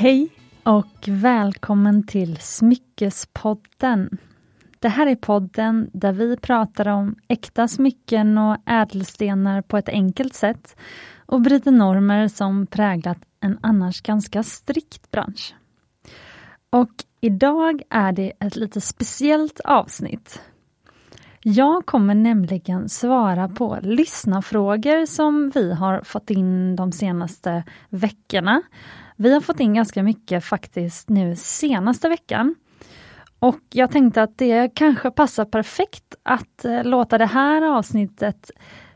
Hej och välkommen till Smyckespodden. Det här är podden där vi pratar om äkta smycken och ädelstenar på ett enkelt sätt och bryter normer som präglat en annars ganska strikt bransch. Och idag är det ett lite speciellt avsnitt. Jag kommer nämligen svara på lyssnarfrågor som vi har fått in de senaste veckorna. Vi har fått in ganska mycket faktiskt nu senaste veckan. Och jag tänkte att det kanske passar perfekt att eh, låta det här avsnittet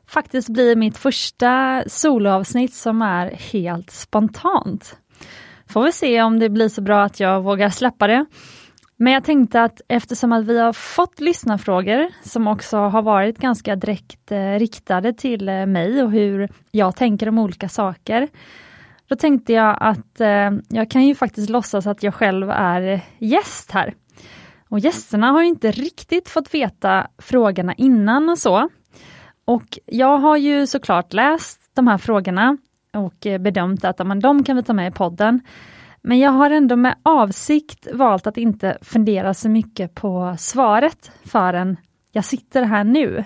faktiskt bli mitt första soloavsnitt som är helt spontant. Får vi se om det blir så bra att jag vågar släppa det. Men jag tänkte att eftersom att vi har fått lyssnarfrågor som också har varit ganska direkt eh, riktade till eh, mig och hur jag tänker om olika saker. Då tänkte jag att eh, jag kan ju faktiskt låtsas att jag själv är eh, gäst här. Och gästerna har inte riktigt fått veta frågorna innan och så. Och jag har ju såklart läst de här frågorna och eh, bedömt att men, de kan vi ta med i podden. Men jag har ändå med avsikt valt att inte fundera så mycket på svaret förrän jag sitter här nu.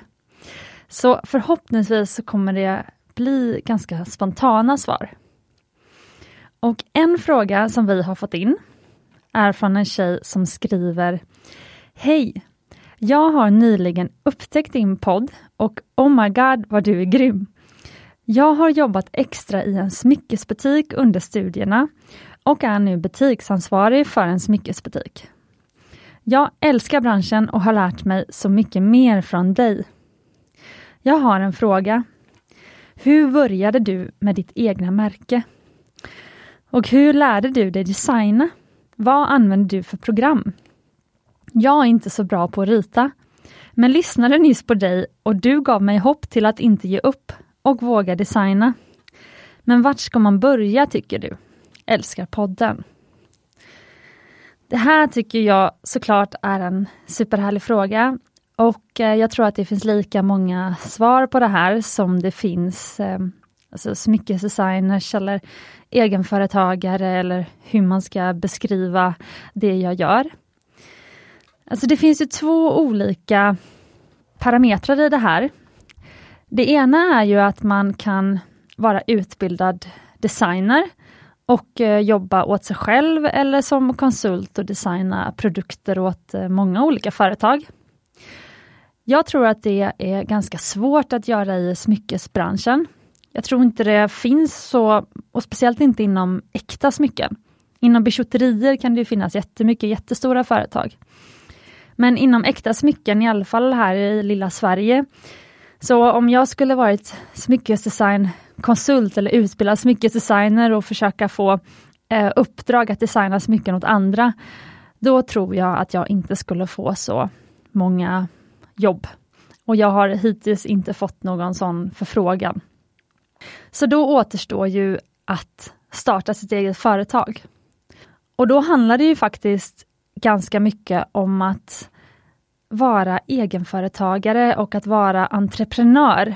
Så förhoppningsvis så kommer det bli ganska spontana svar. Och en fråga som vi har fått in är från en tjej som skriver Hej! Jag har nyligen upptäckt din podd och oh my god vad du är grym! Jag har jobbat extra i en smyckesbutik under studierna och är nu butiksansvarig för en smyckesbutik. Jag älskar branschen och har lärt mig så mycket mer från dig. Jag har en fråga. Hur började du med ditt egna märke? Och hur lärde du dig designa? Vad använder du för program? Jag är inte så bra på att rita, men lyssnade nyss på dig och du gav mig hopp till att inte ge upp och våga designa. Men vart ska man börja tycker du? Älskar podden. Det här tycker jag såklart är en superhärlig fråga och eh, jag tror att det finns lika många svar på det här som det finns eh, alltså smyckesdesigners eller egenföretagare eller hur man ska beskriva det jag gör. Alltså det finns ju två olika parametrar i det här. Det ena är ju att man kan vara utbildad designer och eh, jobba åt sig själv eller som konsult och designa produkter åt eh, många olika företag. Jag tror att det är ganska svårt att göra i smyckesbranschen. Jag tror inte det finns så, och speciellt inte inom äkta smycken. Inom bijouterier kan det finnas jättemycket jättestora företag. Men inom äkta smycken, i alla fall här i lilla Sverige, så om jag skulle varit smyckesdesignkonsult eller utbildad smyckesdesigner och försöka få eh, uppdrag att designa smycken åt andra, då tror jag att jag inte skulle få så många jobb. Och jag har hittills inte fått någon sån förfrågan. Så då återstår ju att starta sitt eget företag. Och då handlar det ju faktiskt ganska mycket om att vara egenföretagare och att vara entreprenör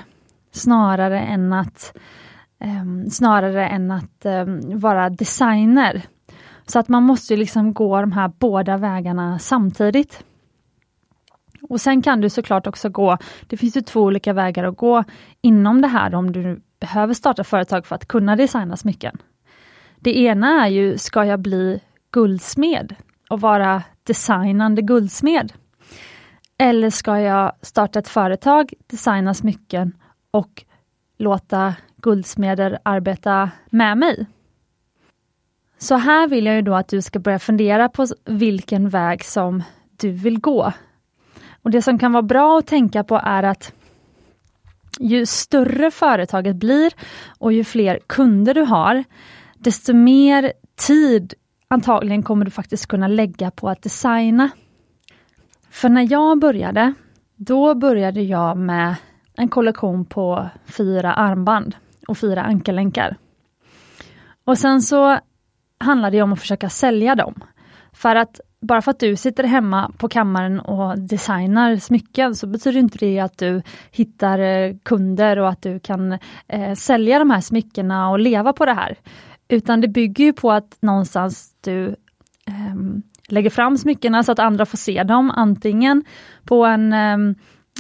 snarare än att, um, snarare än att um, vara designer. Så att man måste liksom gå de här båda vägarna samtidigt. Och sen kan du såklart också gå, det finns ju två olika vägar att gå inom det här om du behöver starta företag för att kunna designa smycken. Det ena är ju, ska jag bli guldsmed och vara designande guldsmed? Eller ska jag starta ett företag, designa smycken och låta guldsmeder arbeta med mig? Så här vill jag ju då att du ska börja fundera på vilken väg som du vill gå. Och Det som kan vara bra att tänka på är att ju större företaget blir och ju fler kunder du har, desto mer tid antagligen kommer du faktiskt kunna lägga på att designa. För när jag började, då började jag med en kollektion på fyra armband och fyra ankellänkar. Och sen så handlade det om att försöka sälja dem. För att bara för att du sitter hemma på kammaren och designar smycken så betyder inte det att du hittar eh, kunder och att du kan eh, sälja de här smyckena och leva på det här. Utan det bygger ju på att någonstans du eh, lägger fram smyckena så att andra får se dem, antingen på en eh,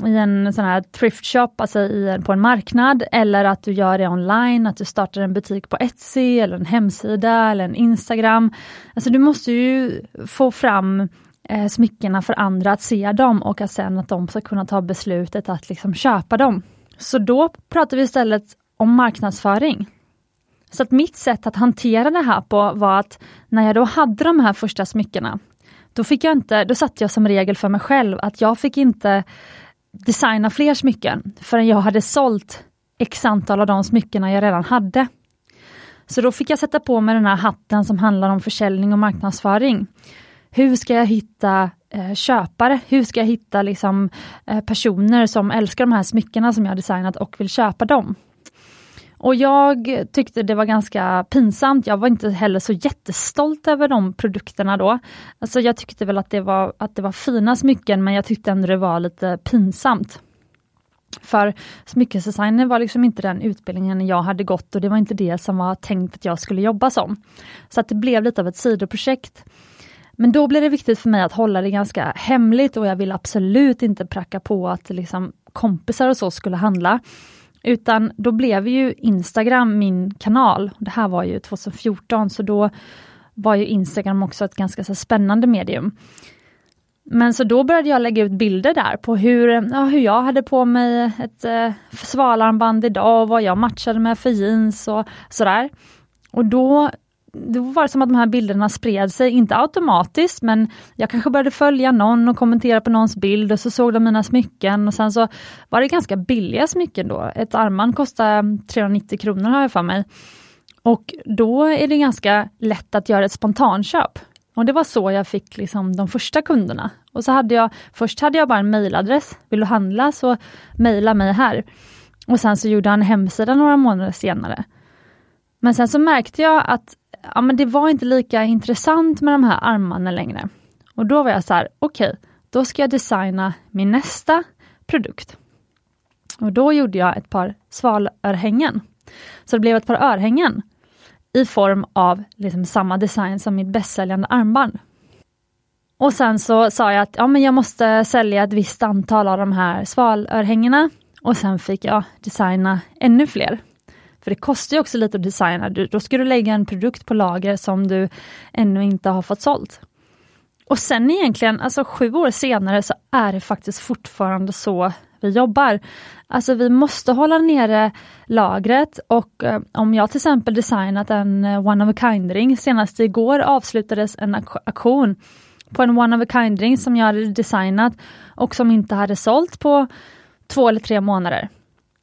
i en sån här thrift shop, alltså i, på en marknad, eller att du gör det online, att du startar en butik på Etsy, eller en hemsida, eller en Instagram. Alltså du måste ju få fram eh, smyckena för andra att se dem och att sen att de ska kunna ta beslutet att liksom köpa dem. Så då pratar vi istället om marknadsföring. Så att mitt sätt att hantera det här på var att när jag då hade de här första smyckena, då fick jag inte, då satte jag som regel för mig själv att jag fick inte designa fler smycken förrän jag hade sålt x antal av de smyckena jag redan hade. Så då fick jag sätta på mig den här hatten som handlar om försäljning och marknadsföring. Hur ska jag hitta eh, köpare? Hur ska jag hitta liksom, eh, personer som älskar de här smyckena som jag designat och vill köpa dem? Och jag tyckte det var ganska pinsamt. Jag var inte heller så jättestolt över de produkterna då. Alltså jag tyckte väl att det var, att det var fina smycken men jag tyckte ändå det var lite pinsamt. För smyckesdesigner var liksom inte den utbildningen jag hade gått och det var inte det som var tänkt att jag skulle jobba som. Så att det blev lite av ett sidoprojekt. Men då blev det viktigt för mig att hålla det ganska hemligt och jag ville absolut inte pracka på att liksom kompisar och så skulle handla. Utan då blev ju Instagram min kanal. Det här var ju 2014 så då var ju Instagram också ett ganska så spännande medium. Men så då började jag lägga ut bilder där på hur, ja, hur jag hade på mig ett eh, svalarmband idag och vad jag matchade med för jeans och sådär. Och då det var som att de här bilderna spred sig, inte automatiskt, men jag kanske började följa någon och kommentera på någons bild och så såg de mina smycken och sen så var det ganska billiga smycken då. Ett armband kostade 390 kronor har jag för mig. Och då är det ganska lätt att göra ett spontanköp. Och det var så jag fick liksom de första kunderna. Och så hade jag, först hade jag bara en mailadress. Vill du handla så mejla mig här. Och sen så gjorde han en hemsida några månader senare. Men sen så märkte jag att ja, men det var inte lika intressant med de här armarna längre. Och då var jag så här, okej, okay, då ska jag designa min nästa produkt. Och då gjorde jag ett par svalörhängen. Så det blev ett par örhängen i form av liksom samma design som mitt bästsäljande armband. Och sen så sa jag att ja, men jag måste sälja ett visst antal av de här svalörhängena och sen fick jag designa ännu fler. För det kostar ju också lite att designa. Du, då ska du lägga en produkt på lager som du ännu inte har fått sålt. Och sen egentligen, alltså sju år senare så är det faktiskt fortfarande så vi jobbar. Alltså vi måste hålla nere lagret och eh, om jag till exempel designat en eh, one of a kind-ring, senast igår avslutades en aktion på en one of a kind-ring som jag hade designat och som inte hade sålt på två eller tre månader.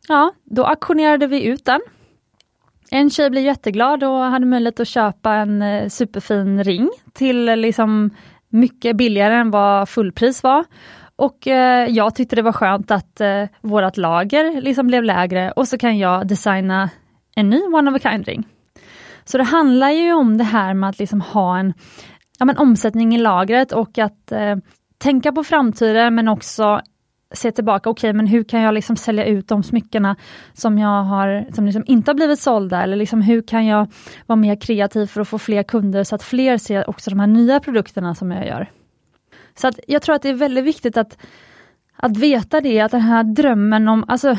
Ja, då auktionerade vi ut den en tjej blev jätteglad och hade möjlighet att köpa en eh, superfin ring till eh, liksom mycket billigare än vad fullpris var. Och eh, jag tyckte det var skönt att eh, vårt lager liksom blev lägre och så kan jag designa en ny one of a kind-ring. Så det handlar ju om det här med att liksom ha en ja, men omsättning i lagret och att eh, tänka på framtiden men också se tillbaka, okej okay, men hur kan jag liksom sälja ut de smyckena som jag har, som liksom inte har blivit sålda eller liksom hur kan jag vara mer kreativ för att få fler kunder så att fler ser också de här nya produkterna som jag gör. Så att jag tror att det är väldigt viktigt att, att veta det, att den här drömmen om, alltså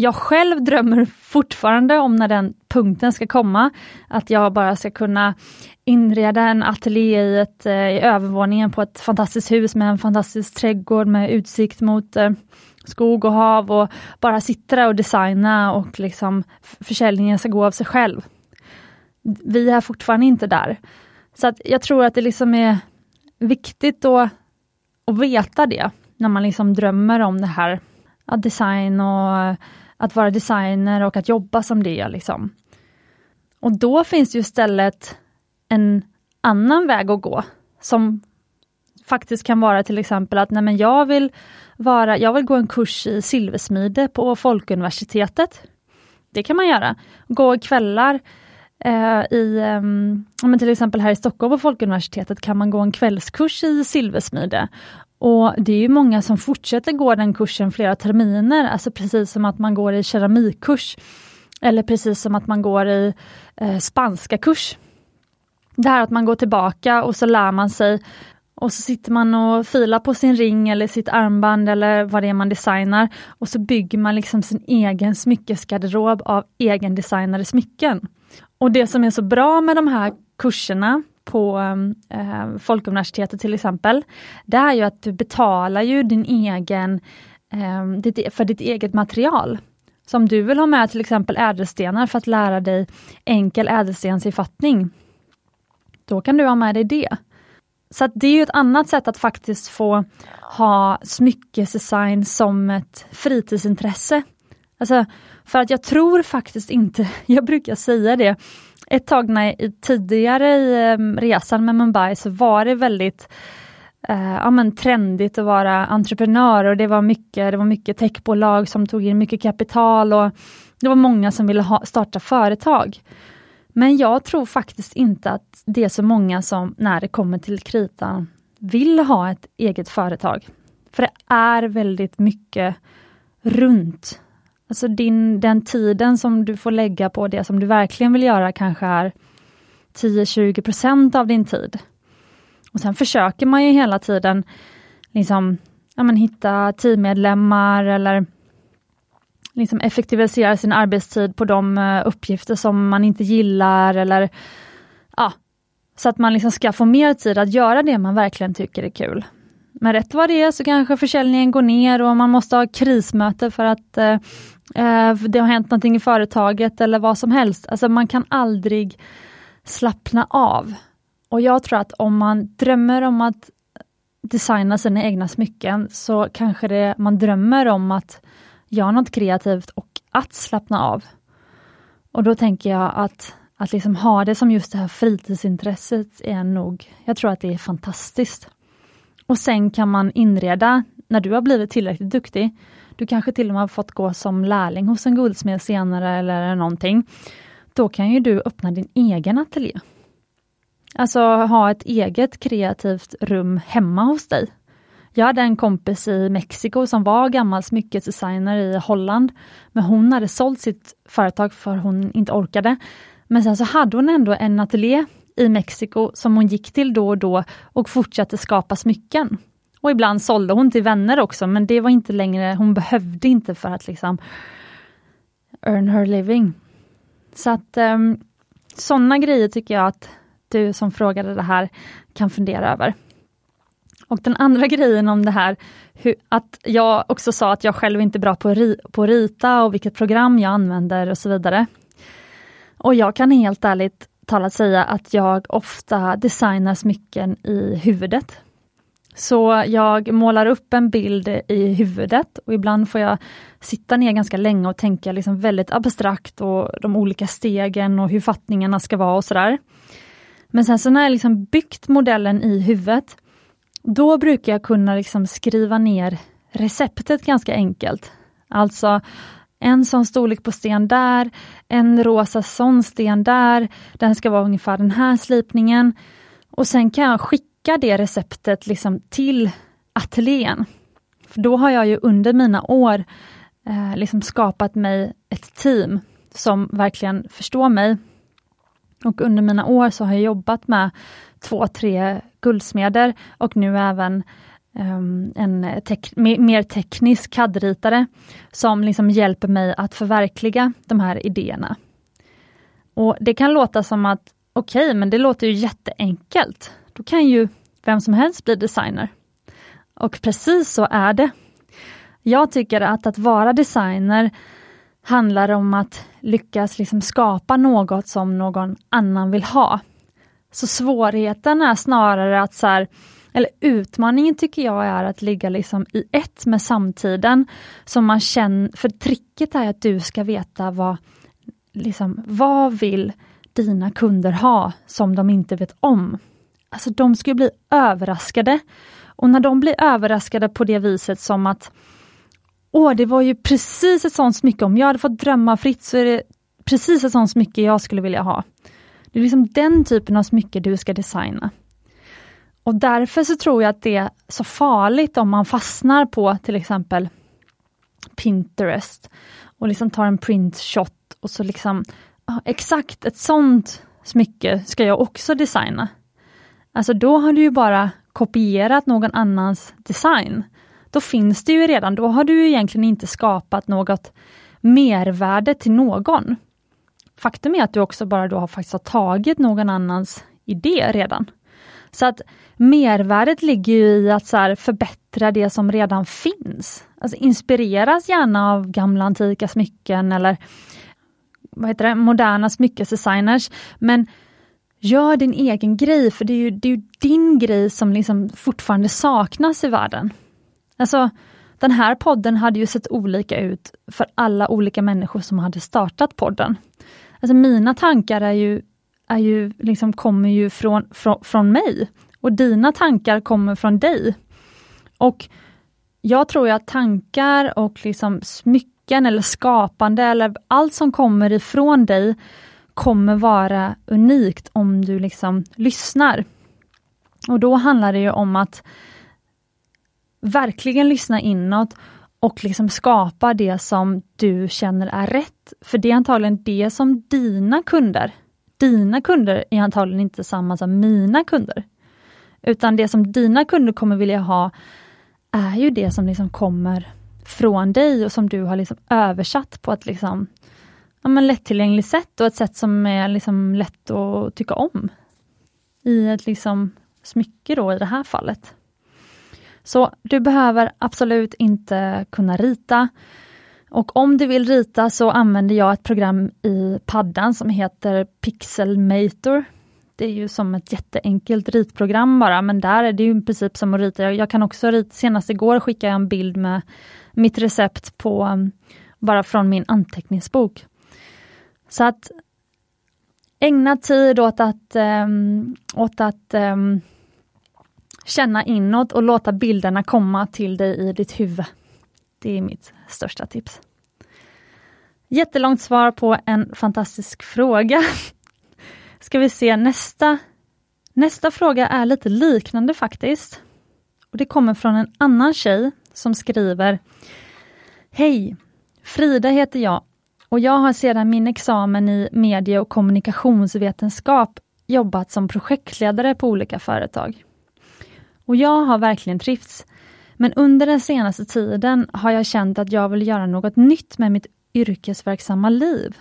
jag själv drömmer fortfarande om när den punkten ska komma, att jag bara ska kunna inreda en ateljé i, ett, eh, i övervåningen på ett fantastiskt hus med en fantastisk trädgård med utsikt mot eh, skog och hav och bara sitta där och designa och liksom försäljningen ska gå av sig själv. Vi är fortfarande inte där. Så att jag tror att det liksom är viktigt då att veta det när man liksom drömmer om det här, att design och att vara designer och att jobba som det. Liksom. Och då finns det ju istället en annan väg att gå som faktiskt kan vara till exempel att nej men jag, vill vara, jag vill gå en kurs i silversmide på Folkuniversitetet. Det kan man göra. Gå kvällar eh, i, eh, till exempel här i Stockholm på Folkuniversitetet kan man gå en kvällskurs i silversmide. Och det är ju många som fortsätter gå den kursen flera terminer, alltså precis som att man går i keramikkurs Eller precis som att man går i eh, spanska kurs. Det här att man går tillbaka och så lär man sig och så sitter man och filar på sin ring eller sitt armband eller vad det är man designar och så bygger man liksom sin egen smyckesgarderob av egendesignade smycken. Och det som är så bra med de här kurserna på eh, Folkuniversitetet till exempel, det är ju att du betalar ju din egen, eh, e-, för ditt eget material. Så om du vill ha med till exempel ädelstenar för att lära dig enkel ädelstensinfattning, då kan du ha med dig det. Så det är ju ett annat sätt att faktiskt få ha smyckesdesign som ett fritidsintresse. Alltså, för att jag tror faktiskt inte, jag brukar säga det, ett tag när, tidigare i resan med Mumbai så var det väldigt eh, ja, men trendigt att vara entreprenör och det var mycket, det var mycket techbolag som tog in mycket kapital och det var många som ville ha, starta företag. Men jag tror faktiskt inte att det är så många som, när det kommer till kritan, vill ha ett eget företag. För det är väldigt mycket runt. Alltså din, den tiden som du får lägga på det som du verkligen vill göra kanske är 10-20 procent av din tid. Och Sen försöker man ju hela tiden liksom, ja, men hitta teammedlemmar eller liksom effektivisera sin arbetstid på de eh, uppgifter som man inte gillar eller ja, så att man liksom ska få mer tid att göra det man verkligen tycker är kul. Men rätt vad det är så kanske försäljningen går ner och man måste ha krismöte för att eh, Eh, det har hänt någonting i företaget eller vad som helst. Alltså man kan aldrig slappna av. Och jag tror att om man drömmer om att designa sina egna smycken så kanske det, man drömmer om att göra något kreativt och att slappna av. Och då tänker jag att, att liksom ha det som just det här fritidsintresset är nog, jag tror att det är fantastiskt. Och sen kan man inreda, när du har blivit tillräckligt duktig, du kanske till och med har fått gå som lärling hos en guldsmed senare eller någonting. Då kan ju du öppna din egen ateljé. Alltså ha ett eget kreativt rum hemma hos dig. Jag hade en kompis i Mexiko som var gammal smyckesdesigner i Holland. Men hon hade sålt sitt företag för hon inte orkade. Men sen så hade hon ändå en ateljé i Mexiko som hon gick till då och då och fortsatte skapa smycken. Och ibland sålde hon till vänner också, men det var inte längre, hon behövde inte för att liksom earn her living. Så att ehm, um, sådana grejer tycker jag att du som frågade det här kan fundera över. Och den andra grejen om det här, hur, att jag också sa att jag själv inte är bra på, ri, på att rita och vilket program jag använder och så vidare. Och jag kan helt ärligt talat säga att jag ofta designar smycken i huvudet. Så jag målar upp en bild i huvudet och ibland får jag sitta ner ganska länge och tänka liksom väldigt abstrakt och de olika stegen och hur fattningarna ska vara och sådär. Men sen så när jag liksom byggt modellen i huvudet, då brukar jag kunna liksom skriva ner receptet ganska enkelt. Alltså en sån storlek på sten där, en rosa sån sten där, den ska vara ungefär den här slipningen. Och sen kan jag skicka det receptet liksom till ateljén. För då har jag ju under mina år eh, liksom skapat mig ett team som verkligen förstår mig. Och under mina år så har jag jobbat med två, tre guldsmeder och nu även um, en tek mer teknisk CAD-ritare som liksom hjälper mig att förverkliga de här idéerna. Och Det kan låta som att okej, okay, men det låter ju jätteenkelt. Då kan ju vem som helst bli designer. Och precis så är det. Jag tycker att att vara designer handlar om att lyckas liksom skapa något som någon annan vill ha. Så svårigheten är snarare att så här, eller utmaningen tycker jag är att ligga liksom i ett med samtiden. Som man känner, för tricket är att du ska veta vad, liksom, vad vill dina kunder ha som de inte vet om. Alltså de ska bli överraskade. Och när de blir överraskade på det viset som att Åh, det var ju precis ett sånt smycke, om jag hade fått drömma fritt så är det precis ett sånt smycke jag skulle vilja ha. Det är liksom den typen av smycke du ska designa. Och därför så tror jag att det är så farligt om man fastnar på till exempel Pinterest och liksom tar en printshot och så liksom, exakt ett sånt smycke ska jag också designa. Alltså då har du ju bara kopierat någon annans design. Då finns det ju redan, då har du egentligen inte skapat något mervärde till någon. Faktum är att du också bara då har faktiskt har tagit någon annans idé redan. Så att mervärdet ligger i att så förbättra det som redan finns. Alltså inspireras gärna av gamla antika smycken eller vad heter det, moderna smyckesdesigners. Men gör din egen grej, för det är ju, det är din grej som liksom fortfarande saknas i världen. Alltså, den här podden hade ju sett olika ut för alla olika människor som hade startat podden. Alltså mina tankar är ju, är ju liksom, kommer ju från, från, från mig och dina tankar kommer från dig. Och jag tror att tankar och liksom smycken eller skapande eller allt som kommer ifrån dig kommer vara unikt om du liksom lyssnar. Och då handlar det ju om att verkligen lyssna inåt och liksom skapa det som du känner är rätt. För det är antagligen det som dina kunder, dina kunder är antagligen inte samma som mina kunder. Utan det som dina kunder kommer vilja ha är ju det som liksom kommer från dig och som du har liksom översatt på ett liksom, ja, men lättillgängligt sätt och ett sätt som är liksom lätt att tycka om. I ett liksom smycke då i det här fallet. Så du behöver absolut inte kunna rita. Och om du vill rita så använder jag ett program i paddan som heter Pixelmator. Det är ju som ett jätteenkelt ritprogram bara, men där är det ju i princip som att rita. Jag kan också rita, senast igår skickade jag en bild med mitt recept på, bara från min anteckningsbok. Så att ägna tid åt att, um, åt att um, känna inåt och låta bilderna komma till dig i ditt huvud. Det är mitt största tips. Jättelångt svar på en fantastisk fråga. Ska vi se nästa. Nästa fråga är lite liknande faktiskt. Och Det kommer från en annan tjej som skriver Hej! Frida heter jag och jag har sedan min examen i medie och kommunikationsvetenskap jobbat som projektledare på olika företag. Och jag har verkligen trivts. Men under den senaste tiden har jag känt att jag vill göra något nytt med mitt yrkesverksamma liv.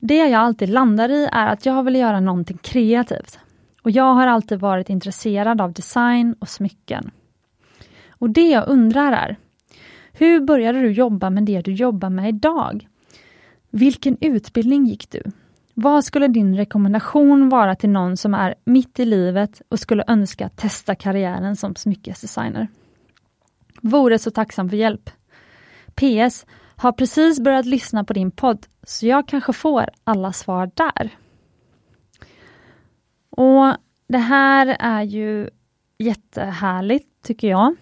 Det jag alltid landar i är att jag vill göra någonting kreativt. Och jag har alltid varit intresserad av design och smycken. Och det jag undrar är, hur började du jobba med det du jobbar med idag? Vilken utbildning gick du? Vad skulle din rekommendation vara till någon som är mitt i livet och skulle önska testa karriären som smyckesdesigner? Vore så tacksam för hjälp. PS. Har precis börjat lyssna på din podd, så jag kanske får alla svar där. Och Det här är ju jättehärligt, tycker jag.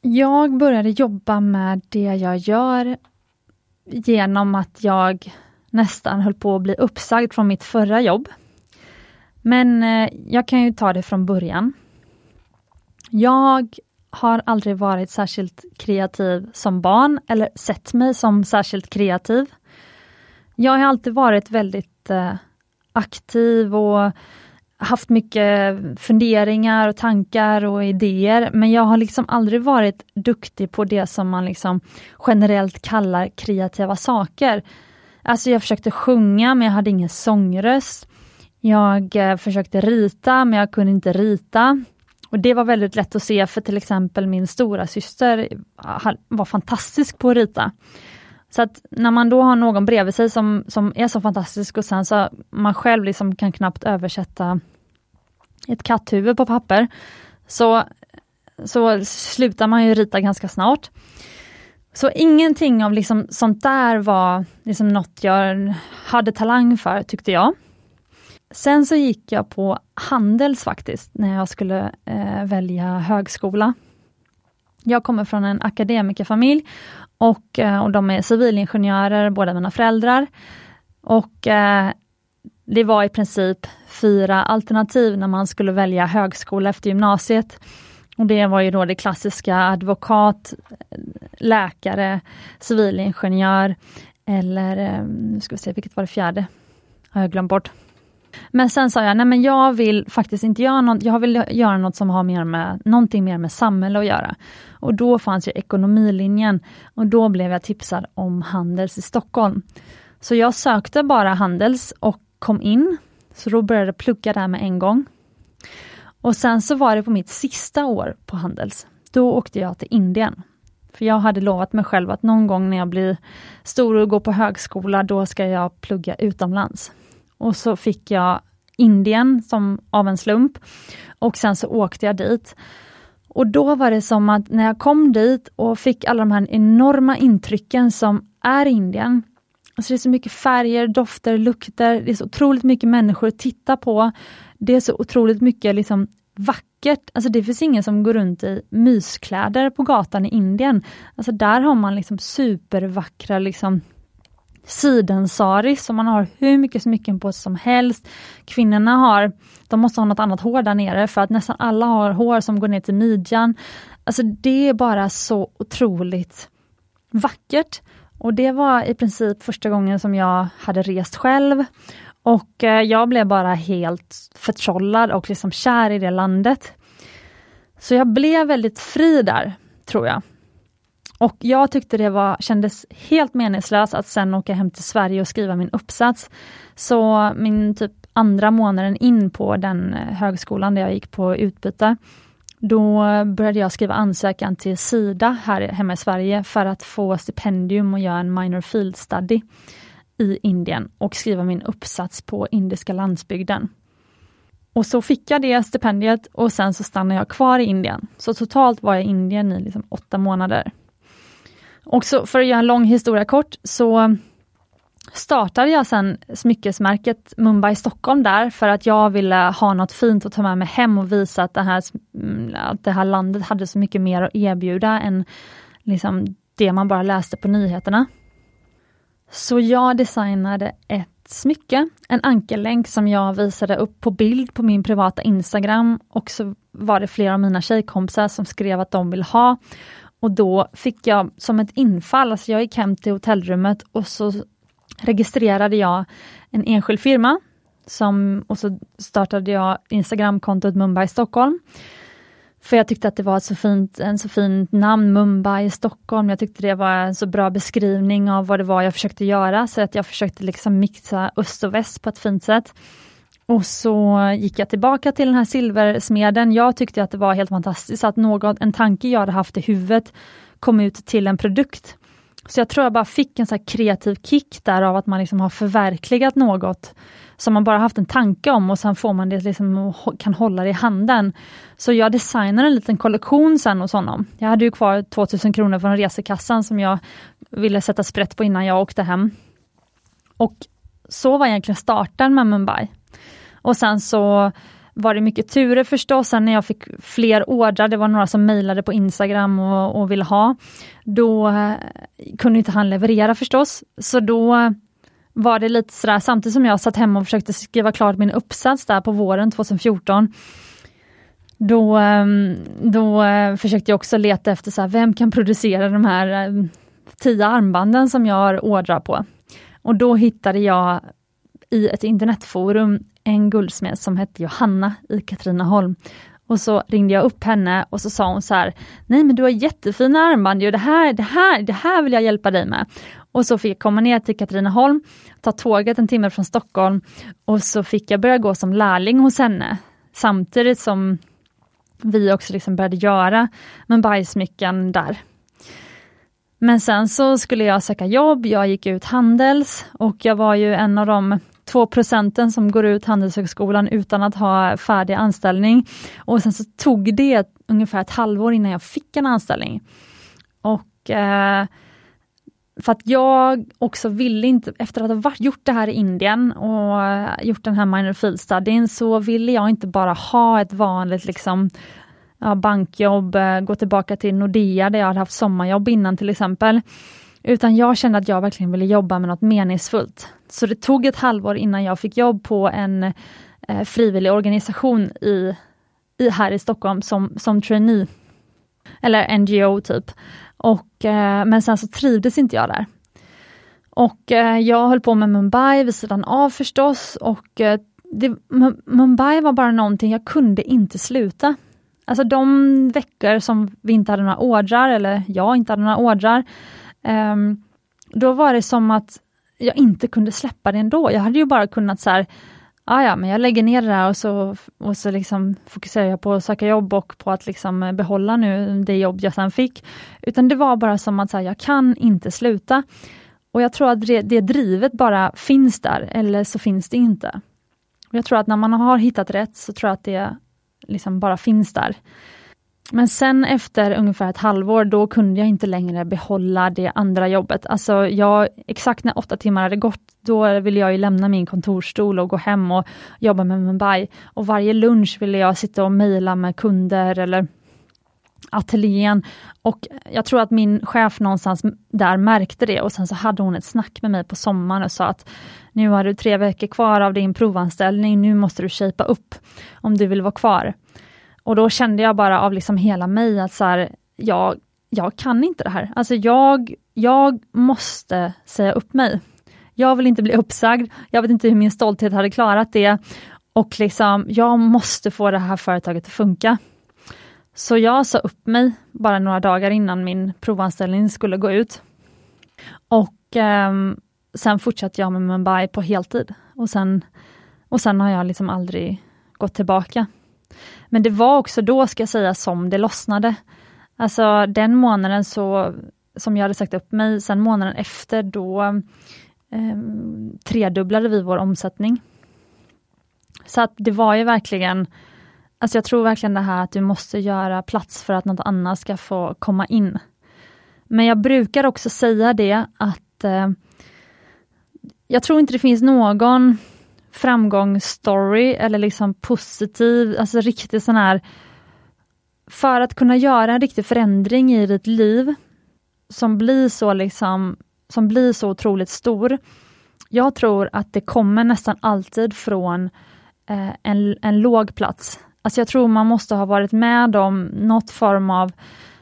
Jag började jobba med det jag gör genom att jag nästan höll på att bli uppsagd från mitt förra jobb. Men eh, jag kan ju ta det från början. Jag har aldrig varit särskilt kreativ som barn eller sett mig som särskilt kreativ. Jag har alltid varit väldigt eh, aktiv och haft mycket funderingar och tankar och idéer, men jag har liksom aldrig varit duktig på det som man liksom generellt kallar kreativa saker. Alltså jag försökte sjunga men jag hade ingen sångröst. Jag eh, försökte rita men jag kunde inte rita. Och Det var väldigt lätt att se för till exempel min stora syster eh, var fantastisk på att rita. Så att när man då har någon bredvid sig som, som är så fantastisk och sen så man själv liksom kan knappt översätta ett katthuvud på papper, så, så slutar man ju rita ganska snart. Så ingenting av liksom sånt där var liksom något jag hade talang för, tyckte jag. Sen så gick jag på Handels faktiskt, när jag skulle eh, välja högskola. Jag kommer från en akademikerfamilj och, eh, och de är civilingenjörer, båda mina föräldrar. Och eh, det var i princip fyra alternativ när man skulle välja högskola efter gymnasiet. Och Det var ju då det klassiska advokat, läkare, civilingenjör Eller, eh, nu ska vi se, vilket var det fjärde? Har jag glömt bort. Men sen sa jag, nej men jag vill faktiskt inte göra något, jag vill göra något som har mer med, någonting mer med samhälle att göra. Och då fanns ju ekonomilinjen och då blev jag tipsad om Handels i Stockholm. Så jag sökte bara Handels och kom in. Så då började jag plugga där med en gång. Och sen så var det på mitt sista år på Handels. Då åkte jag till Indien. För jag hade lovat mig själv att någon gång när jag blir stor och går på högskola, då ska jag plugga utomlands. Och så fick jag Indien som av en slump. Och sen så åkte jag dit. Och då var det som att när jag kom dit och fick alla de här enorma intrycken som är Indien. Alltså det är så mycket färger, dofter, lukter, det är så otroligt mycket människor att titta på. Det är så otroligt mycket liksom vackert. Alltså det finns ingen som går runt i myskläder på gatan i Indien. Alltså där har man liksom supervackra liksom sidensaris som man har hur mycket smycken på sig som helst. Kvinnorna har, de måste ha något annat hår där nere för att nästan alla har hår som går ner till midjan. Alltså det är bara så otroligt vackert. Och det var i princip första gången som jag hade rest själv. Och eh, jag blev bara helt förtrollad och liksom kär i det landet. Så jag blev väldigt fri där, tror jag. Och jag tyckte det var, kändes helt meningslöst att sen åka hem till Sverige och skriva min uppsats. Så min typ andra månaden in på den eh, högskolan där jag gick på utbyte, då började jag skriva ansökan till Sida här hemma i Sverige för att få stipendium och göra en minor field study i Indien och skriva min uppsats på indiska landsbygden. Och så fick jag det stipendiet och sen så stannade jag kvar i Indien. Så totalt var jag i Indien i liksom åtta månader. Och så för att göra en lång historia kort så startade jag sen smyckesmärket Mumbai Stockholm där för att jag ville ha något fint att ta med mig hem och visa att det här, Mm, att det här landet hade så mycket mer att erbjuda än liksom det man bara läste på nyheterna. Så jag designade ett smycke, en ankellänk som jag visade upp på bild på min privata Instagram och så var det flera av mina tjejkompisar som skrev att de vill ha. Och då fick jag som ett infall, alltså jag gick hem till hotellrummet och så registrerade jag en enskild firma som, och så startade jag Instagramkontot Mumbai Stockholm. För jag tyckte att det var ett så fint, en så fint namn, Mumbai Stockholm. Jag tyckte det var en så bra beskrivning av vad det var jag försökte göra, så att jag försökte liksom mixa öst och väst på ett fint sätt. Och så gick jag tillbaka till den här silversmeden. Jag tyckte att det var helt fantastiskt att något, en tanke jag hade haft i huvudet kom ut till en produkt. Så jag tror jag bara fick en så kreativ kick där av att man liksom har förverkligat något som man bara haft en tanke om och sen får man det liksom och kan hålla det i handen. Så jag designade en liten kollektion sen hos honom. Jag hade ju kvar 2000 kronor från resekassan som jag ville sätta sprätt på innan jag åkte hem. Och så var egentligen starten med Mumbai. Och sen så var det mycket turer förstås, sen när jag fick fler ordrar, det var några som mejlade på Instagram och, och ville ha, då eh, kunde inte han leverera förstås. Så då var det lite sådär, samtidigt som jag satt hemma och försökte skriva klart min uppsats där på våren 2014, då, ehm, då eh, försökte jag också leta efter så här, vem kan producera de här eh, tio armbanden som jag har ordrar på. Och då hittade jag i ett internetforum en guldsmed som hette Johanna i Katrineholm. Och så ringde jag upp henne och så sa hon så här, nej men du har jättefina armband, det, här, det, här, det här vill jag hjälpa dig med. Och så fick jag komma ner till Katrineholm, ta tåget en timme från Stockholm och så fick jag börja gå som lärling hos henne. Samtidigt som vi också liksom började göra Mumbai-smycken där. Men sen så skulle jag söka jobb, jag gick ut Handels och jag var ju en av de två procenten som går ut Handelshögskolan utan att ha färdig anställning. Och sen så tog det ungefär ett halvår innan jag fick en anställning. Och eh, för att jag också ville inte, efter att ha gjort det här i Indien och gjort den här minor field studyn, så ville jag inte bara ha ett vanligt liksom ja, bankjobb, eh, gå tillbaka till Nordea där jag hade haft sommarjobb innan till exempel. Utan jag kände att jag verkligen ville jobba med något meningsfullt. Så det tog ett halvår innan jag fick jobb på en eh, frivillig organisation i, i, här i Stockholm som, som trainee. Eller NGO typ. Och, eh, men sen så trivdes inte jag där. Och eh, jag höll på med Mumbai vid sidan av förstås och eh, det, Mumbai var bara någonting jag kunde inte sluta. Alltså de veckor som vi inte hade några ordrar, eller jag inte hade några ordrar, ehm, då var det som att jag inte kunde släppa det ändå. Jag hade ju bara kunnat så här, ah, ja, men jag lägger ner det där och så, och så liksom fokuserar jag på att söka jobb och på att liksom behålla nu det jobb jag sen fick. Utan det var bara som att så här, jag kan inte sluta. Och jag tror att det, det drivet bara finns där, eller så finns det inte. Jag tror att när man har hittat rätt så tror jag att det liksom bara finns där. Men sen efter ungefär ett halvår, då kunde jag inte längre behålla det andra jobbet. Alltså jag, exakt när åtta timmar hade gått, då ville jag ju lämna min kontorsstol och gå hem och jobba med Mumbai. Och varje lunch ville jag sitta och mejla med kunder eller ateljén. Och jag tror att min chef någonstans där märkte det och sen så hade hon ett snack med mig på sommaren och sa att nu har du tre veckor kvar av din provanställning, nu måste du shapea upp om du vill vara kvar. Och då kände jag bara av liksom hela mig att så här, jag, jag kan inte det här. Alltså jag, jag måste säga upp mig. Jag vill inte bli uppsagd, jag vet inte hur min stolthet hade klarat det. Och liksom, jag måste få det här företaget att funka. Så jag sa upp mig bara några dagar innan min provanställning skulle gå ut. Och eh, sen fortsatte jag med Mumbai på heltid. Och sen, och sen har jag liksom aldrig gått tillbaka. Men det var också då, ska jag säga, som det lossnade. Alltså den månaden så, som jag hade sagt upp mig, sen månaden efter då eh, tredubblade vi vår omsättning. Så att det var ju verkligen, alltså jag tror verkligen det här att du måste göra plats för att något annat ska få komma in. Men jag brukar också säga det att eh, jag tror inte det finns någon framgångsstory eller liksom positiv, alltså riktigt sån här för att kunna göra en riktig förändring i ditt liv som blir så liksom, som blir så otroligt stor. Jag tror att det kommer nästan alltid från eh, en, en låg plats. Alltså jag tror man måste ha varit med om något form av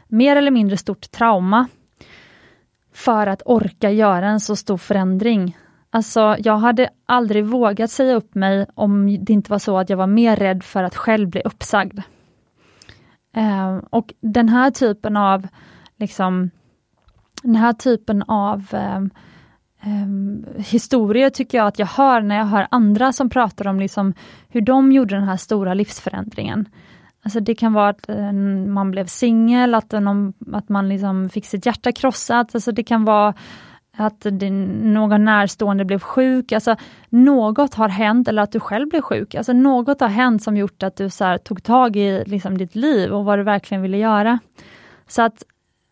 mer eller mindre stort trauma för att orka göra en så stor förändring Alltså, jag hade aldrig vågat säga upp mig om det inte var så att jag var mer rädd för att själv bli uppsagd. Eh, och den här typen av liksom, den här typen av eh, eh, historier tycker jag att jag hör när jag hör andra som pratar om liksom hur de gjorde den här stora livsförändringen. Alltså det kan vara att eh, man blev singel, att, att man liksom fick sitt hjärta krossat, alltså det kan vara att någon närstående blev sjuk, alltså något har hänt, eller att du själv blev sjuk. Alltså något har hänt som gjort att du så här, tog tag i liksom, ditt liv och vad du verkligen ville göra. Så att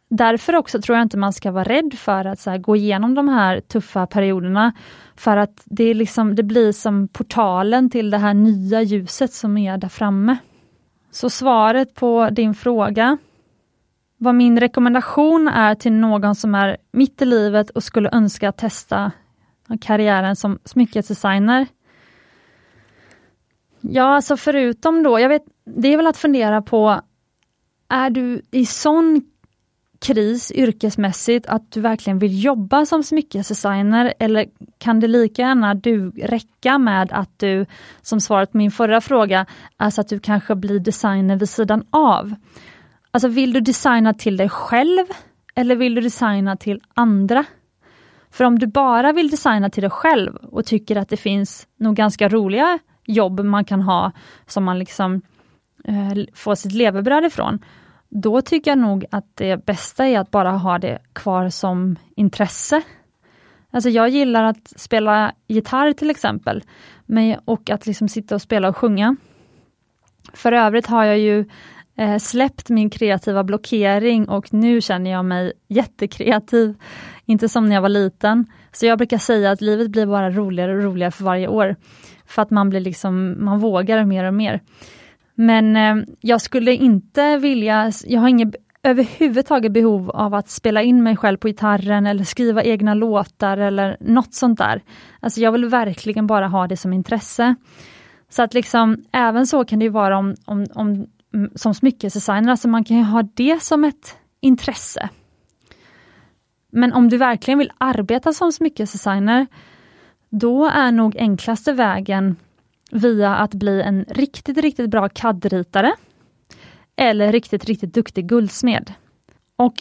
därför också tror jag inte man ska vara rädd för att så här, gå igenom de här tuffa perioderna. För att det, är liksom, det blir som portalen till det här nya ljuset som är där framme. Så svaret på din fråga vad min rekommendation är till någon som är mitt i livet och skulle önska testa karriären som smyckesdesigner. Ja, alltså förutom då, jag vet, det är väl att fundera på, är du i sån kris yrkesmässigt att du verkligen vill jobba som smyckesdesigner eller kan det lika gärna du räcka med att du, som svaret på min förra fråga, alltså att du kanske blir designer vid sidan av. Alltså vill du designa till dig själv eller vill du designa till andra? För om du bara vill designa till dig själv och tycker att det finns nog ganska roliga jobb man kan ha som man liksom eh, får sitt levebröd ifrån, då tycker jag nog att det bästa är att bara ha det kvar som intresse. Alltså jag gillar att spela gitarr till exempel, men, och att liksom sitta och spela och sjunga. För övrigt har jag ju eh, släppt min kreativa blockering och nu känner jag mig jättekreativ. Inte som när jag var liten. Så jag brukar säga att livet blir bara roligare och roligare för varje år. För att man blir liksom, man vågar mer och mer. Men eh, jag skulle inte vilja, jag har inget överhuvudtaget behov av att spela in mig själv på gitarren eller skriva egna låtar eller något sånt där. Alltså jag vill verkligen bara ha det som intresse. Så att liksom, även så kan det vara om, om, om som smyckesdesigner, alltså man kan ju ha det som ett intresse. Men om du verkligen vill arbeta som smyckesdesigner, då är nog enklaste vägen via att bli en riktigt, riktigt bra CAD-ritare eller riktigt, riktigt duktig guldsmed. Och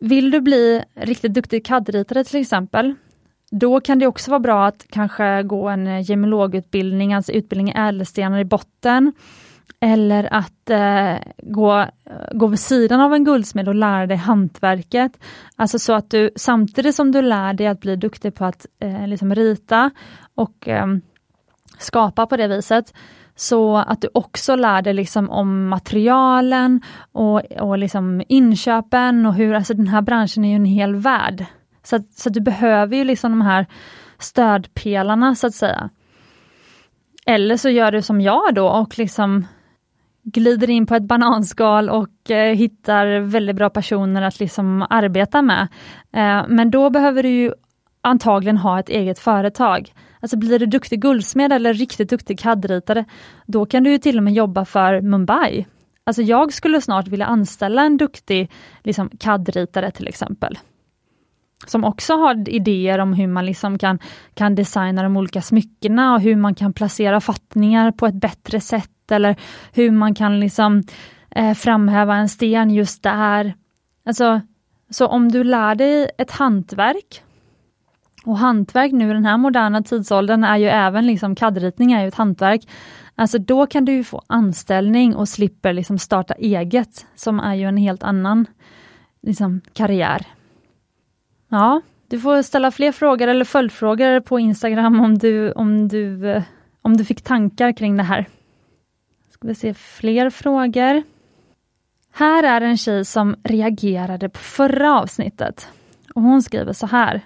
vill du bli riktigt duktig CAD-ritare till exempel, då kan det också vara bra att kanske gå en gemologutbildning, alltså utbildning i ädelstenar i botten. Eller att eh, gå, gå vid sidan av en guldsmed och lära dig hantverket. Alltså så att du samtidigt som du lär dig att bli duktig på att eh, liksom rita och eh, skapa på det viset, så att du också lär dig liksom om materialen och, och liksom inköpen och hur, alltså den här branschen är ju en hel värld. Så, att, så att du behöver ju liksom de här stödpelarna så att säga. Eller så gör du som jag då och liksom glider in på ett bananskal och eh, hittar väldigt bra personer att liksom arbeta med. Eh, men då behöver du ju antagligen ha ett eget företag. Alltså blir du duktig guldsmed eller riktigt duktig CAD-ritare, då kan du ju till och med jobba för Mumbai. Alltså jag skulle snart vilja anställa en duktig liksom, CAD-ritare till exempel. Som också har idéer om hur man liksom kan, kan designa de olika smyckena och hur man kan placera fattningar på ett bättre sätt eller hur man kan liksom eh, framhäva en sten just där. Alltså, så om du lär dig ett hantverk och hantverk nu i den här moderna tidsåldern är ju även liksom CAD-ritning är ju ett hantverk. Alltså då kan du få anställning och slipper liksom starta eget, som är ju en helt annan liksom, karriär. Ja, du får ställa fler frågor eller följdfrågor på Instagram om du, om du, eh, om du fick tankar kring det här. Vi ser fler frågor. Här är en tjej som reagerade på förra avsnittet. Och Hon skriver så här.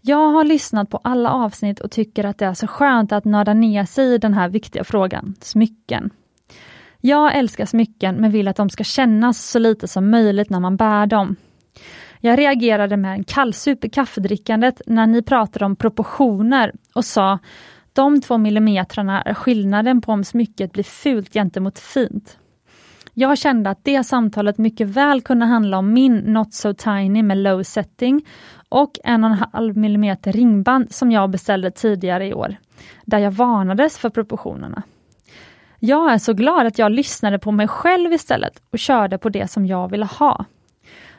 Jag har lyssnat på alla avsnitt och tycker att det är så skönt att nörda ner sig i den här viktiga frågan, smycken. Jag älskar smycken men vill att de ska kännas så lite som möjligt när man bär dem. Jag reagerade med en kallsup i kaffedrickandet när ni pratade om proportioner och sa de två millimetrarna är skillnaden på om smycket blir fult gentemot fint. Jag kände att det samtalet mycket väl kunde handla om min Not So Tiny med low setting och en och en halv millimeter ringband som jag beställde tidigare i år, där jag varnades för proportionerna. Jag är så glad att jag lyssnade på mig själv istället och körde på det som jag ville ha.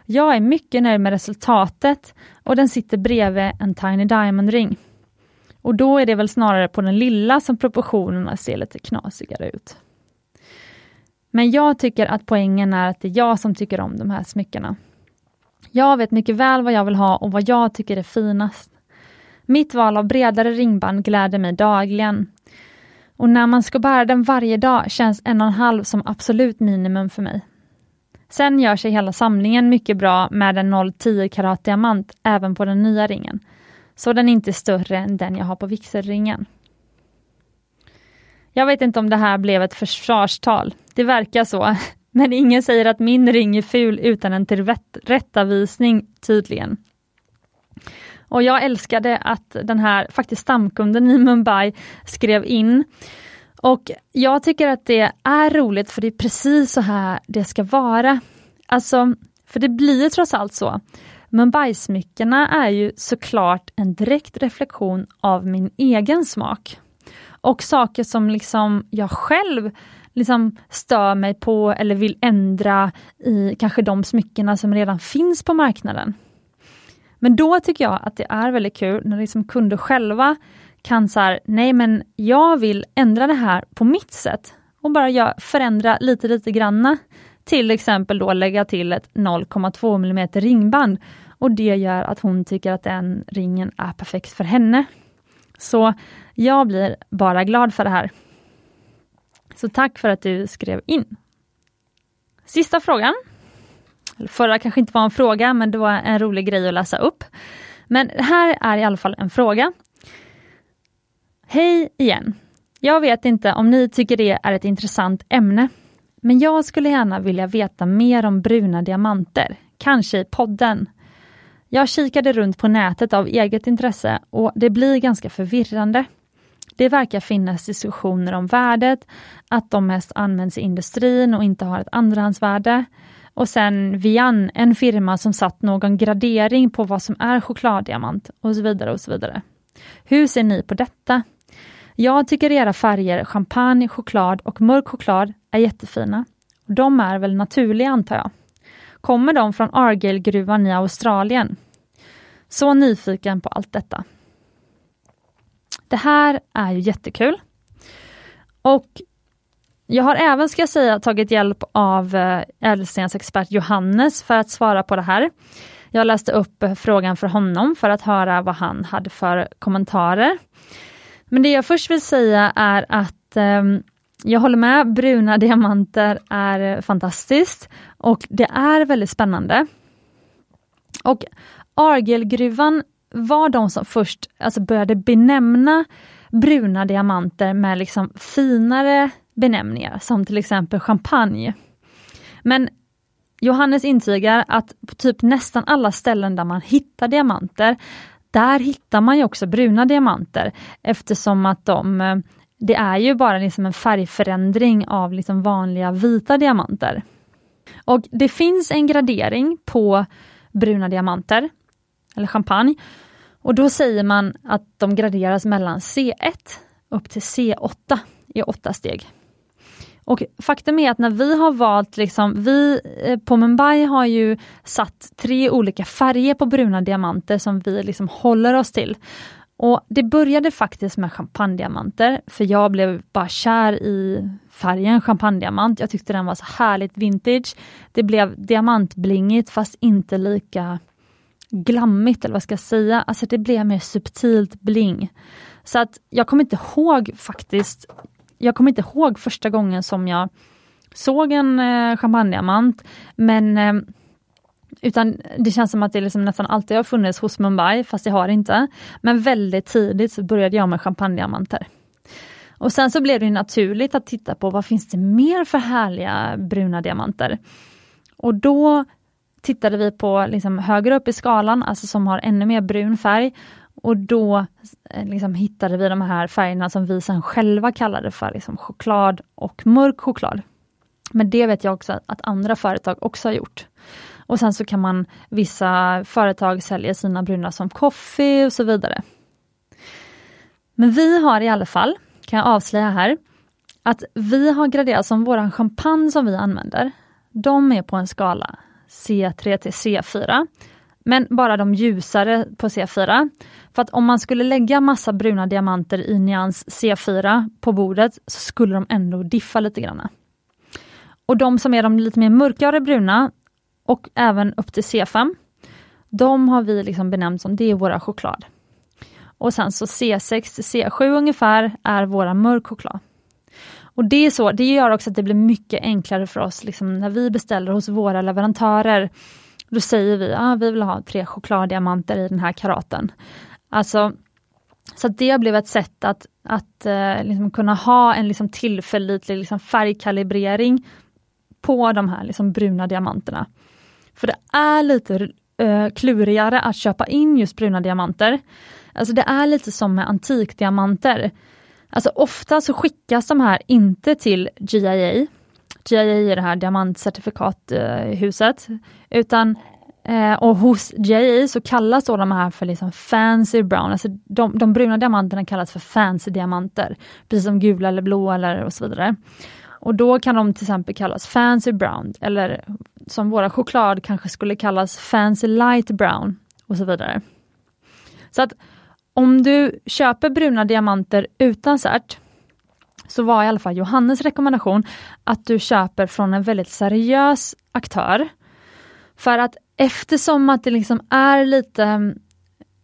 Jag är mycket nöjd med resultatet och den sitter bredvid en Tiny Diamond ring. Och då är det väl snarare på den lilla som proportionerna ser lite knasigare ut. Men jag tycker att poängen är att det är jag som tycker om de här smyckena. Jag vet mycket väl vad jag vill ha och vad jag tycker är finast. Mitt val av bredare ringband gläder mig dagligen. Och när man ska bära den varje dag känns en och en halv som absolut minimum för mig. Sen gör sig hela samlingen mycket bra med en 0,10 karat diamant även på den nya ringen. Så den är inte större än den jag har på vigselringen. Jag vet inte om det här blev ett försvarstal. Det verkar så. Men ingen säger att min ring är ful utan en tillrättavisning tydligen. Och jag älskade att den här faktiskt stamkunden i Mumbai skrev in. Och jag tycker att det är roligt för det är precis så här det ska vara. Alltså, för det blir trots allt så. Men bajsmyckorna är ju såklart en direkt reflektion av min egen smak. Och saker som liksom jag själv liksom stör mig på eller vill ändra i kanske de smyckena som redan finns på marknaden. Men då tycker jag att det är väldigt kul när liksom kunder själva kan säga, nej men jag vill ändra det här på mitt sätt och bara förändra lite lite granna. Till exempel då lägga till ett 0,2 mm ringband och det gör att hon tycker att den ringen är perfekt för henne. Så jag blir bara glad för det här. Så tack för att du skrev in. Sista frågan. Förra kanske inte var en fråga, men det var en rolig grej att läsa upp. Men här är i alla fall en fråga. Hej igen! Jag vet inte om ni tycker det är ett intressant ämne, men jag skulle gärna vilja veta mer om bruna diamanter, kanske i podden. Jag kikade runt på nätet av eget intresse och det blir ganska förvirrande. Det verkar finnas diskussioner om värdet, att de mest används i industrin och inte har ett andrahandsvärde. Och sen Vian, en firma som satt någon gradering på vad som är chokladdiamant och så vidare och så vidare. Hur ser ni på detta? Jag tycker era färger champagne, choklad och mörk choklad är jättefina. De är väl naturliga antar jag. Kommer de från Argyle-gruvan i Australien? Så nyfiken på allt detta. Det här är ju jättekul. Och jag har även, ska jag säga, tagit hjälp av eh, ädelstensexpert Johannes för att svara på det här. Jag läste upp eh, frågan för honom för att höra vad han hade för kommentarer. Men det jag först vill säga är att um, jag håller med, bruna diamanter är fantastiskt och det är väldigt spännande. Och Argelgruvan var de som först alltså började benämna bruna diamanter med liksom finare benämningar, som till exempel champagne. Men Johannes intygar att på typ nästan alla ställen där man hittar diamanter, där hittar man ju också bruna diamanter eftersom att de, eh, det är ju bara liksom en färgförändring av liksom vanliga vita diamanter. Och det finns en gradering på bruna diamanter, eller champagne, och då säger man att de graderas mellan C1 upp till C8 i åtta steg. Och faktum är att när vi har valt, liksom, vi eh, på Mumbai har ju satt tre olika färger på bruna diamanter som vi liksom håller oss till. Och Det började faktiskt med champagnediamanter, för jag blev bara kär i färgen champagnediamant. Jag tyckte den var så härligt vintage. Det blev diamantblingigt fast inte lika glammigt, eller vad ska jag säga? Alltså det blev mer subtilt bling. Så att jag kommer inte ihåg faktiskt jag kommer inte ihåg första gången som jag såg en eh, champagnediamant, men eh, utan det känns som att det liksom nästan alltid har funnits hos Mumbai, fast det har det inte. Men väldigt tidigt så började jag med champagnediamanter. Och sen så blev det naturligt att titta på vad finns det mer för härliga bruna diamanter. Och då tittade vi på liksom högre upp i skalan, alltså som har ännu mer brun färg. Och då eh, liksom hittade vi de här färgerna som vi sen själva kallade för liksom choklad och mörk choklad. Men det vet jag också att andra företag också har gjort. Och sen så kan man, vissa företag sälja sina bruna som coffee och så vidare. Men vi har i alla fall, kan jag avslöja här, att vi har graderat som våran champagne som vi använder. De är på en skala C3 till C4. Men bara de ljusare på C4. För att om man skulle lägga massa bruna diamanter i nyans C4 på bordet så skulle de ändå diffa lite grann. Och de som är de lite mer mörkare bruna och även upp till C5, de har vi liksom benämnt som det är våra choklad. Och sen så C6 till C7 ungefär är våra mörk choklad. Och det är så, det gör också att det blir mycket enklare för oss liksom, när vi beställer hos våra leverantörer. Då säger vi att ah, vi vill ha tre chokladdiamanter i den här karaten. Alltså, så det blev ett sätt att, att eh, liksom kunna ha en liksom tillförlitlig liksom färgkalibrering på de här liksom bruna diamanterna. För det är lite eh, klurigare att köpa in just bruna diamanter. Alltså det är lite som med antikdiamanter. Alltså ofta så skickas de här inte till GIA. GIA i det här diamantcertifikathuset, eh, utan Eh, och hos GIA så kallas då de här för liksom fancy brown, alltså de, de bruna diamanterna kallas för fancy diamanter, precis som gula eller blå eller och så vidare. Och då kan de till exempel kallas fancy brown, eller som våra choklad kanske skulle kallas fancy light brown och så vidare. Så att om du köper bruna diamanter utan cert, så var i alla fall Johannes rekommendation att du köper från en väldigt seriös aktör. För att eftersom att det liksom är lite mm,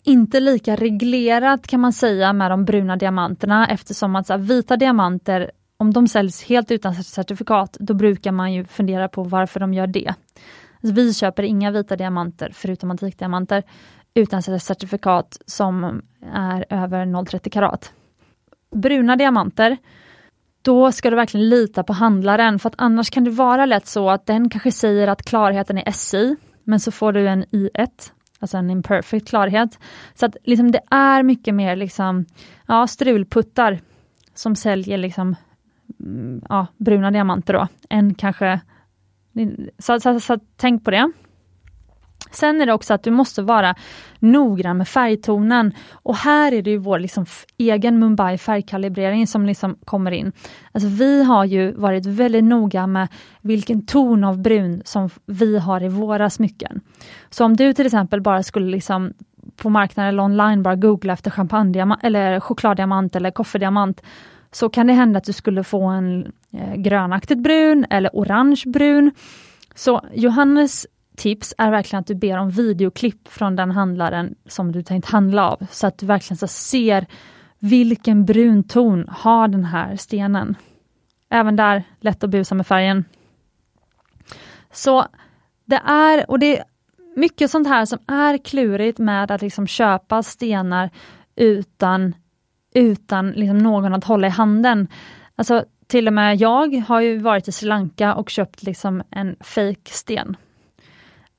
inte lika reglerat kan man säga med de bruna diamanterna eftersom att så här, vita diamanter, om de säljs helt utan certifikat, då brukar man ju fundera på varför de gör det. Alltså, vi köper inga vita diamanter förutom antikdiamanter utan certifikat som är över 0,30 karat. Bruna diamanter, då ska du verkligen lita på handlaren för att annars kan det vara lätt så att den kanske säger att klarheten är SI, men så får du en I1, alltså en imperfect klarhet. Så att liksom det är mycket mer liksom, ja, strulputtar som säljer liksom, mm, ja, bruna diamanter då, än kanske Så, så, så, tänk på det. Sen är det också att du måste vara noggrann med färgtonen. Och här är det ju vår liksom egen Mumbai färgkalibrering som liksom kommer in. Alltså vi har ju varit väldigt noga med vilken ton av brun som vi har i våra smycken. Så om du till exempel bara skulle liksom på marknaden eller online bara googla efter champagne eller chokladdiamant eller koffediamant så kan det hända att du skulle få en eh, grönaktigt brun eller orange brun. Så Johannes tips är verkligen att du ber om videoklipp från den handlaren som du tänkt handla av, så att du verkligen så ser vilken brun ton har den här stenen. Även där, lätt att busa med färgen. Så det är, och det är mycket sånt här som är klurigt med att liksom köpa stenar utan, utan liksom någon att hålla i handen. Alltså till och med jag har ju varit i Sri Lanka och köpt liksom en fake sten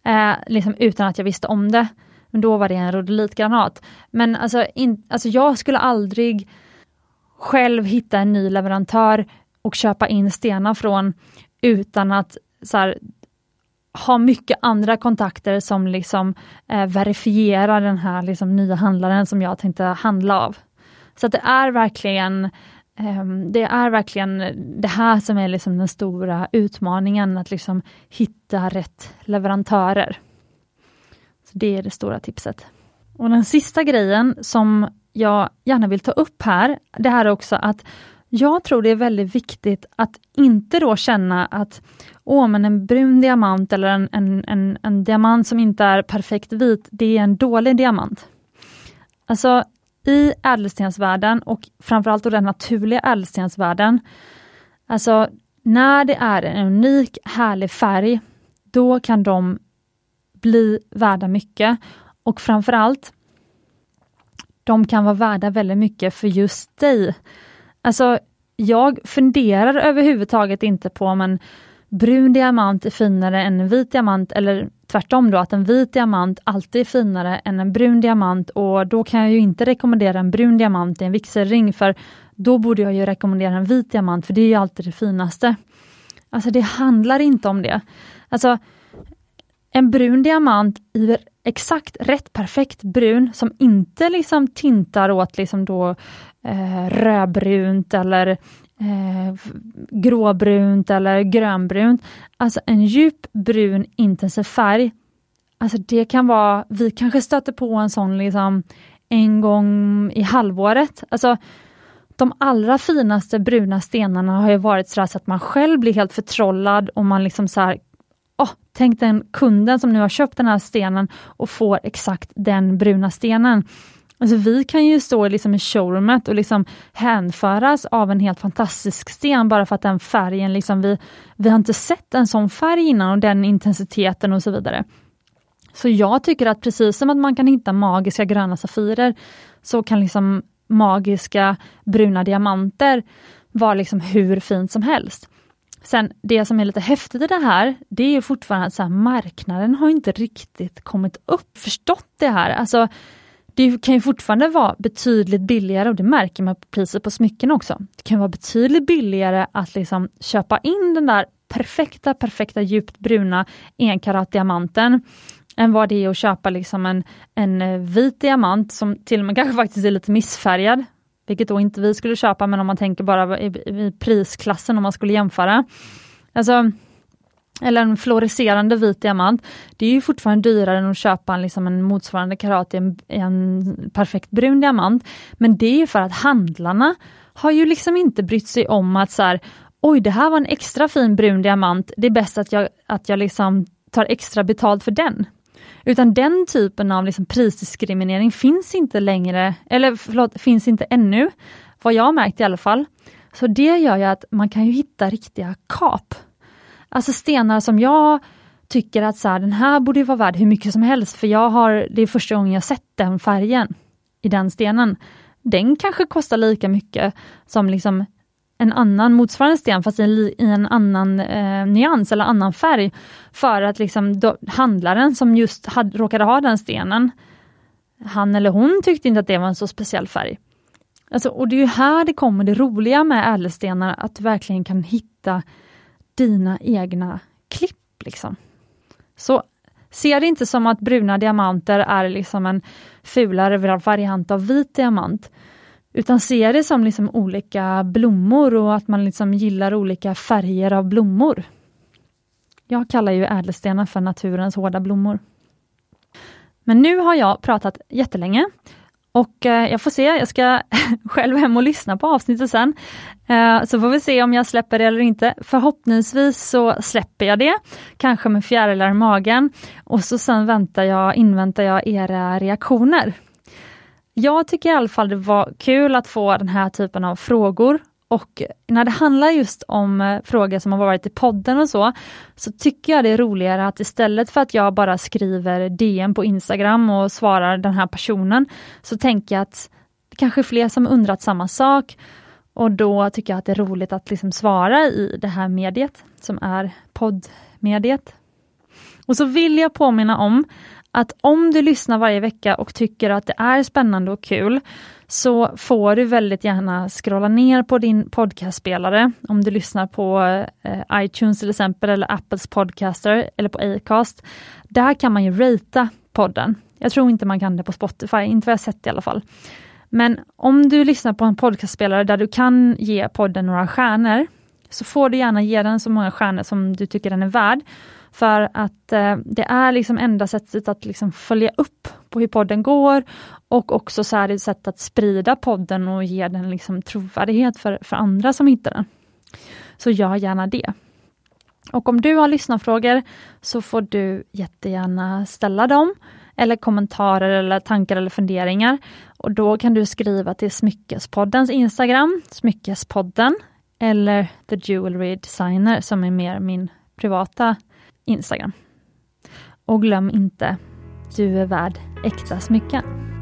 eh, liksom utan att jag visste om det. Men då var det en rodolitgranat. Men alltså, in, alltså jag skulle aldrig själv hitta en ny leverantör och köpa in stenar från utan att så här, ha mycket andra kontakter som liksom eh, verifierar den här liksom, nya handlaren som jag tänkte handla av. Så det är verkligen Ehm, det är verkligen det här som är liksom den stora utmaningen, att liksom hitta rätt leverantörer. Så Det är det stora tipset. Och Den sista grejen som jag gärna vill ta upp här, det här är också att jag tror det är väldigt viktigt att inte då känna att åh, men en brun diamant eller en, en, en, en diamant som inte är perfekt vit, det är en dålig diamant. Alltså i ädelstensvärlden och framförallt då den naturliga ädelstensvärlden, alltså när det är en unik härlig färg, då kan de bli värda mycket och framförallt de kan vara värda väldigt mycket för just dig. Alltså, jag funderar överhuvudtaget inte på om en brun diamant är finare än en vit diamant eller tvärtom då, att en vit diamant alltid är finare än en brun diamant och då kan jag ju inte rekommendera en brun diamant i en vigselring för då borde jag ju rekommendera en vit diamant för det är ju alltid det finaste. Alltså det handlar inte om det. Alltså en brun diamant i exakt rätt perfekt brun som inte liksom tintar åt liksom då eh, rödbrunt eller eh, gråbrunt eller grönbrunt. Alltså en djup brun intensiv färg. Alltså det kan vara, vi kanske stöter på en sån liksom en gång i halvåret. Alltså de allra finaste bruna stenarna har ju varit så, så att man själv blir helt förtrollad och man liksom så här, oh, tänk den kunden som nu har köpt den här stenen och får exakt den bruna stenen. Alltså vi kan ju stå liksom i showroomet och liksom hänföras av en helt fantastisk sten bara för att den färgen, liksom vi, vi har inte sett en sån färg innan och den intensiteten och så vidare. Så jag tycker att precis som att man kan hitta magiska gröna safirer, så kan liksom magiska bruna diamanter vara liksom hur fint som helst. Sen det som är lite häftigt i det här, det är fortfarande att så här, marknaden har inte riktigt kommit upp, förstått det här. Alltså det kan ju fortfarande vara betydligt billigare och det märker man på priset på smycken också. Det kan vara betydligt billigare att liksom köpa in den där perfekta, perfekta djupt bruna enkarat diamanten än vad det är att köpa liksom en, en eh, vit diamant som till och med kanske faktiskt är lite missfärgad. Vilket då inte vi skulle köpa, men om man tänker bara i, i prisklassen om man skulle jämföra. Alltså, eller en fluorescerande vit diamant, det är ju fortfarande dyrare än att köpa en, liksom en motsvarande karat i en, en perfekt brun diamant. Men det är för att handlarna har ju liksom inte brytt sig om att så här, oj det här var en extra fin brun diamant, det är bäst att jag, att jag liksom tar extra betalt för den. Utan den typen av liksom prisdiskriminering finns inte längre, eller förlåt, finns inte ännu, vad jag har märkt i alla fall. Så det gör ju att man kan ju hitta riktiga kap Alltså stenar som jag tycker att så här, den här borde vara värd hur mycket som helst för jag har, det är första gången jag sett den färgen i den stenen. Den kanske kostar lika mycket som liksom en annan motsvarande sten fast i, en annan eh, nyans eller annan färg. För att liksom då, handlaren som just had, råkade ha den stenen, han eller hon tyckte inte att det var en så speciell färg. Alltså, och det är här det kommer det roliga med ädelstenar, att du verkligen kan hitta dina egna klipp Liksom. Så se det inte som att bruna diamanter är liksom en fulare variant av vit diamant. Utan se det som liksom olika blommor och att man liksom gillar olika färger av blommor. Jag kallar ju ädelstenar för naturens hårda blommor. Men nu har jag pratat jättelänge och eh, jag får se, jag ska själv hem och lyssna på avsnittet sen. Eh, så får vi se om jag släpper det eller inte. Förhoppningsvis så släpper jag det, kanske med fjärilar i magen. Och så sen väntar jag, inväntar jag era reaktioner. Jag tycker i alla fall det var kul att få den här typen av frågor och när det handlar just om eh, frågor som har varit i podden och så, så tycker jag det är roligare att istället för att jag bara skriver DM på Instagram och svarar den här personen, så tänker jag att det kanske är fler som undrat samma sak. Och då tycker jag att det är roligt att liksom svara i det här mediet, som är poddmediet. Och så vill jag påminna om att om du lyssnar varje vecka och tycker att det är spännande och kul, så får du väldigt gärna scrolla ner på din podcastspelare, om du lyssnar på eh, iTunes till exempel, eller Apples podcaster, eller på Acast. Där kan man ju ratea podden. Jag tror inte man kan det på Spotify, inte vad jag sett i alla fall. Men om du lyssnar på en podcastspelare där du kan ge podden några stjärnor, så får du gärna ge den så många stjärnor som du tycker den är värd. För att eh, det är liksom enda sättet att liksom följa upp på hur podden går och också så är det ett sätt att sprida podden och ge den liksom trovärdighet för, för andra som hittar den. Så gör gärna det. Och om du har lyssnarfrågor så får du jättegärna ställa dem eller kommentarer eller tankar eller funderingar. Och då kan du skriva till Smyckespoddens Instagram, Smyckespodden, eller The Jewelry Designer som är mer min privata Instagram. Och glöm inte, du är värd äkta smycken.